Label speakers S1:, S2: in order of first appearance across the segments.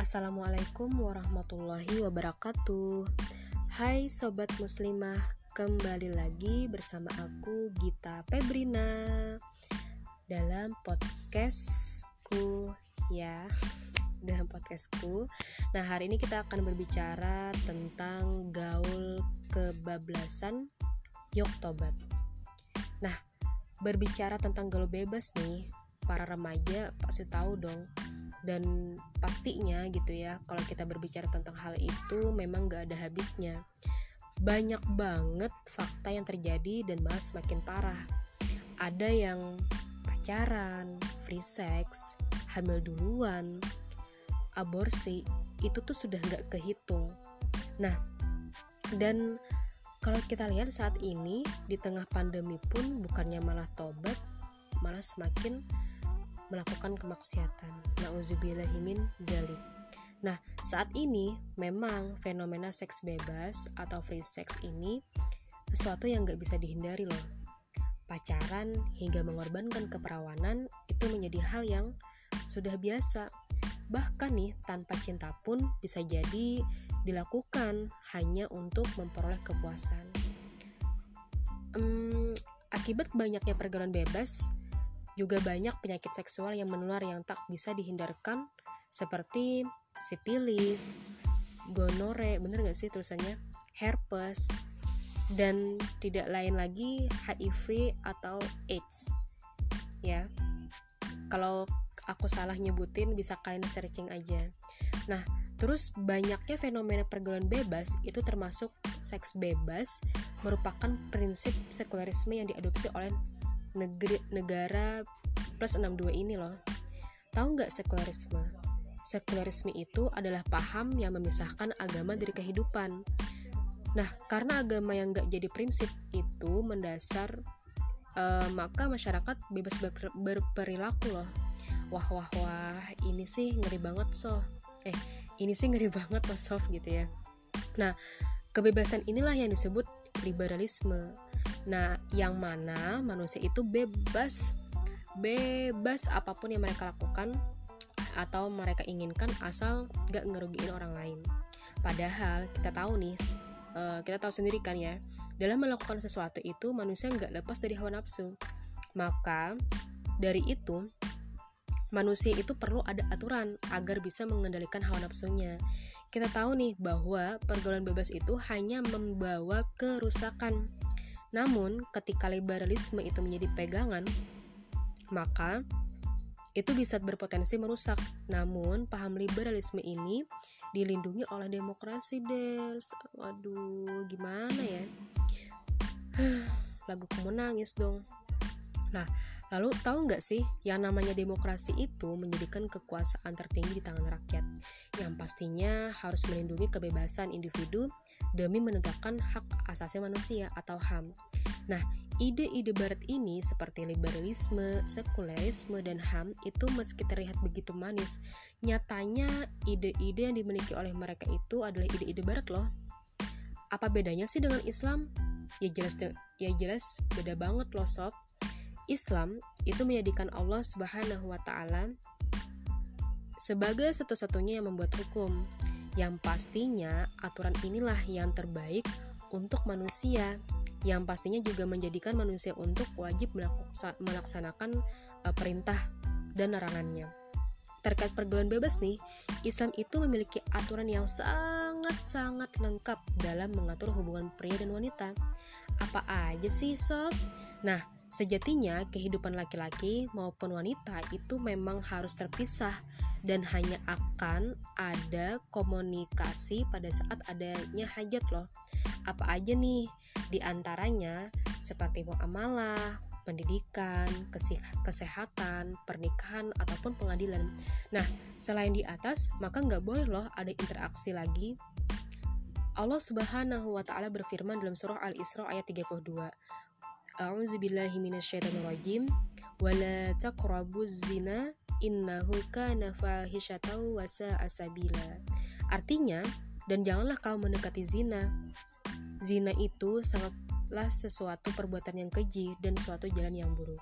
S1: Assalamualaikum warahmatullahi wabarakatuh. Hai Sobat Muslimah Kembali lagi bersama aku Gita Pebrina Dalam podcastku ya Dalam podcastku. Nah hari ini kita akan berbicara tentang gaul kebablasan Yoktobat Nah berbicara tentang gaul bebas nih para remaja pasti tahu dong dan pastinya gitu ya kalau kita berbicara tentang hal itu memang gak ada habisnya. Banyak banget fakta yang terjadi dan malah semakin parah. Ada yang pacaran free sex hamil duluan aborsi itu tuh sudah gak kehitung. Nah dan kalau kita lihat saat ini di tengah pandemi pun bukannya malah tobat malah semakin melakukan kemaksiatan. Nauzubillahimin zalik. Nah, saat ini memang fenomena seks bebas atau free sex ini sesuatu yang gak bisa dihindari loh. Pacaran hingga mengorbankan keperawanan itu menjadi hal yang sudah biasa. Bahkan nih, tanpa cinta pun bisa jadi dilakukan hanya untuk memperoleh kepuasan. Hmm, akibat banyaknya pergaulan bebas, juga banyak penyakit seksual yang menular yang tak bisa dihindarkan seperti sipilis, gonore, bener gak sih tulisannya? Herpes, dan tidak lain lagi HIV atau AIDS. Ya, kalau aku salah nyebutin bisa kalian searching aja. Nah, terus banyaknya fenomena pergaulan bebas itu termasuk seks bebas merupakan prinsip sekularisme yang diadopsi oleh negeri, negara plus 62 ini loh. Tahu nggak sekularisme? Sekularisme itu adalah paham yang memisahkan agama dari kehidupan. Nah, karena agama yang nggak jadi prinsip itu mendasar, uh, maka masyarakat bebas ber berperilaku loh. Wah wah wah, ini sih ngeri banget so. Eh, ini sih ngeri banget loh soft gitu ya. Nah, kebebasan inilah yang disebut liberalisme Nah, yang mana manusia itu bebas bebas apa pun yang mereka lakukan atau mereka inginkan asal gak ngerugiin orang lain. Padahal kita tahu nih, uh, kita tahu sendiri kan ya, dalam melakukan sesuatu itu manusia nggak lepas dari hawa nafsu. Maka dari itu manusia itu perlu ada aturan agar bisa mengendalikan hawa nafsunya. Kita tahu nih bahwa pergaulan bebas itu hanya membawa kerusakan namun, ketika liberalisme itu menjadi pegangan, maka itu bisa berpotensi merusak. Namun, paham liberalisme ini dilindungi oleh demokrasi, Des. Waduh, gimana ya? Lagu kamu nangis dong. Nah, lalu tahu nggak sih yang namanya demokrasi itu menjadikan kekuasaan tertinggi di tangan rakyat pastinya harus melindungi kebebasan individu demi menegakkan hak asasi manusia atau HAM. Nah, ide-ide barat ini seperti liberalisme, sekulerisme, dan HAM itu meski terlihat begitu manis, nyatanya ide-ide yang dimiliki oleh mereka itu adalah ide-ide barat loh. Apa bedanya sih dengan Islam? Ya jelas ya jelas beda banget loh sob. Islam itu menjadikan Allah Subhanahu wa taala sebagai satu-satunya yang membuat hukum. Yang pastinya aturan inilah yang terbaik untuk manusia yang pastinya juga menjadikan manusia untuk wajib melaksanakan uh, perintah dan larangannya. Terkait pergaulan bebas nih, Islam itu memiliki aturan yang sangat-sangat lengkap dalam mengatur hubungan pria dan wanita. Apa aja sih, sob? Nah, Sejatinya, kehidupan laki-laki maupun wanita itu memang harus terpisah dan hanya akan ada komunikasi pada saat adanya hajat loh. Apa aja nih? Di antaranya seperti muamalah, pendidikan, kesehatan, pernikahan, ataupun pengadilan. Nah, selain di atas, maka nggak boleh loh ada interaksi lagi Allah Subhanahu wa taala berfirman dalam surah Al-Isra ayat 32. A'udzu billahi minasyaitonir rajim. Wala taqrabuz zina innahu kana fahisyatan wa. Artinya, dan janganlah kau mendekati zina. Zina itu sangatlah sesuatu perbuatan yang keji dan suatu jalan yang buruk.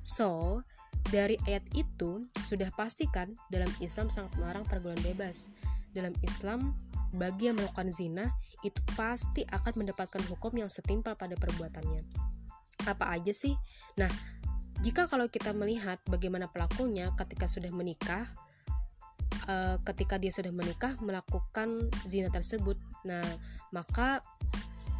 S1: So, Dari ayat itu sudah pastikan dalam Islam sangat melarang pergaulan bebas. Dalam Islam, bagi yang melakukan zina itu pasti akan mendapatkan hukum yang setimpal pada perbuatannya. Apa aja sih? Nah, jika kalau kita melihat bagaimana pelakunya ketika sudah menikah, uh, ketika dia sudah menikah melakukan zina tersebut, nah maka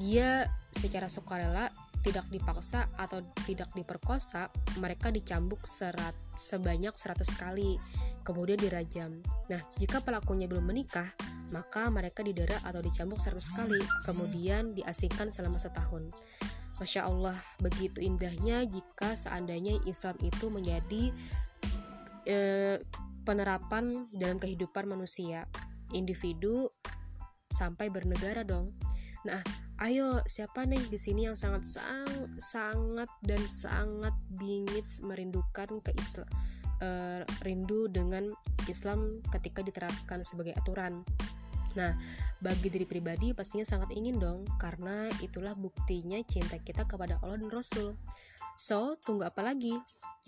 S1: dia secara sukarela tidak dipaksa atau tidak diperkosa, mereka dicambuk serat sebanyak 100 kali, kemudian dirajam. Nah, jika pelakunya belum menikah, maka mereka didera atau dicambuk 100 kali, kemudian diasingkan selama setahun. Masya Allah, begitu indahnya jika seandainya Islam itu menjadi eh, penerapan dalam kehidupan manusia, individu sampai bernegara dong. Nah, ayo siapa nih di sini yang sangat sang, sangat dan sangat bingit merindukan ke Islam uh, rindu dengan Islam ketika diterapkan sebagai aturan. Nah, bagi diri pribadi pastinya sangat ingin dong, karena itulah buktinya cinta kita kepada Allah dan Rasul. So, tunggu apa lagi?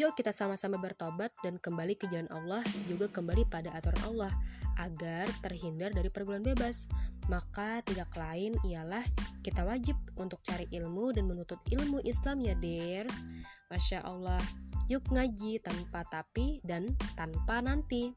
S1: Yuk kita sama-sama bertobat dan kembali ke jalan Allah, juga kembali pada aturan Allah, agar terhindar dari pergaulan bebas. Maka tidak lain ialah kita wajib untuk cari ilmu dan menuntut ilmu Islam ya dears. Masya Allah, yuk ngaji tanpa tapi dan tanpa nanti.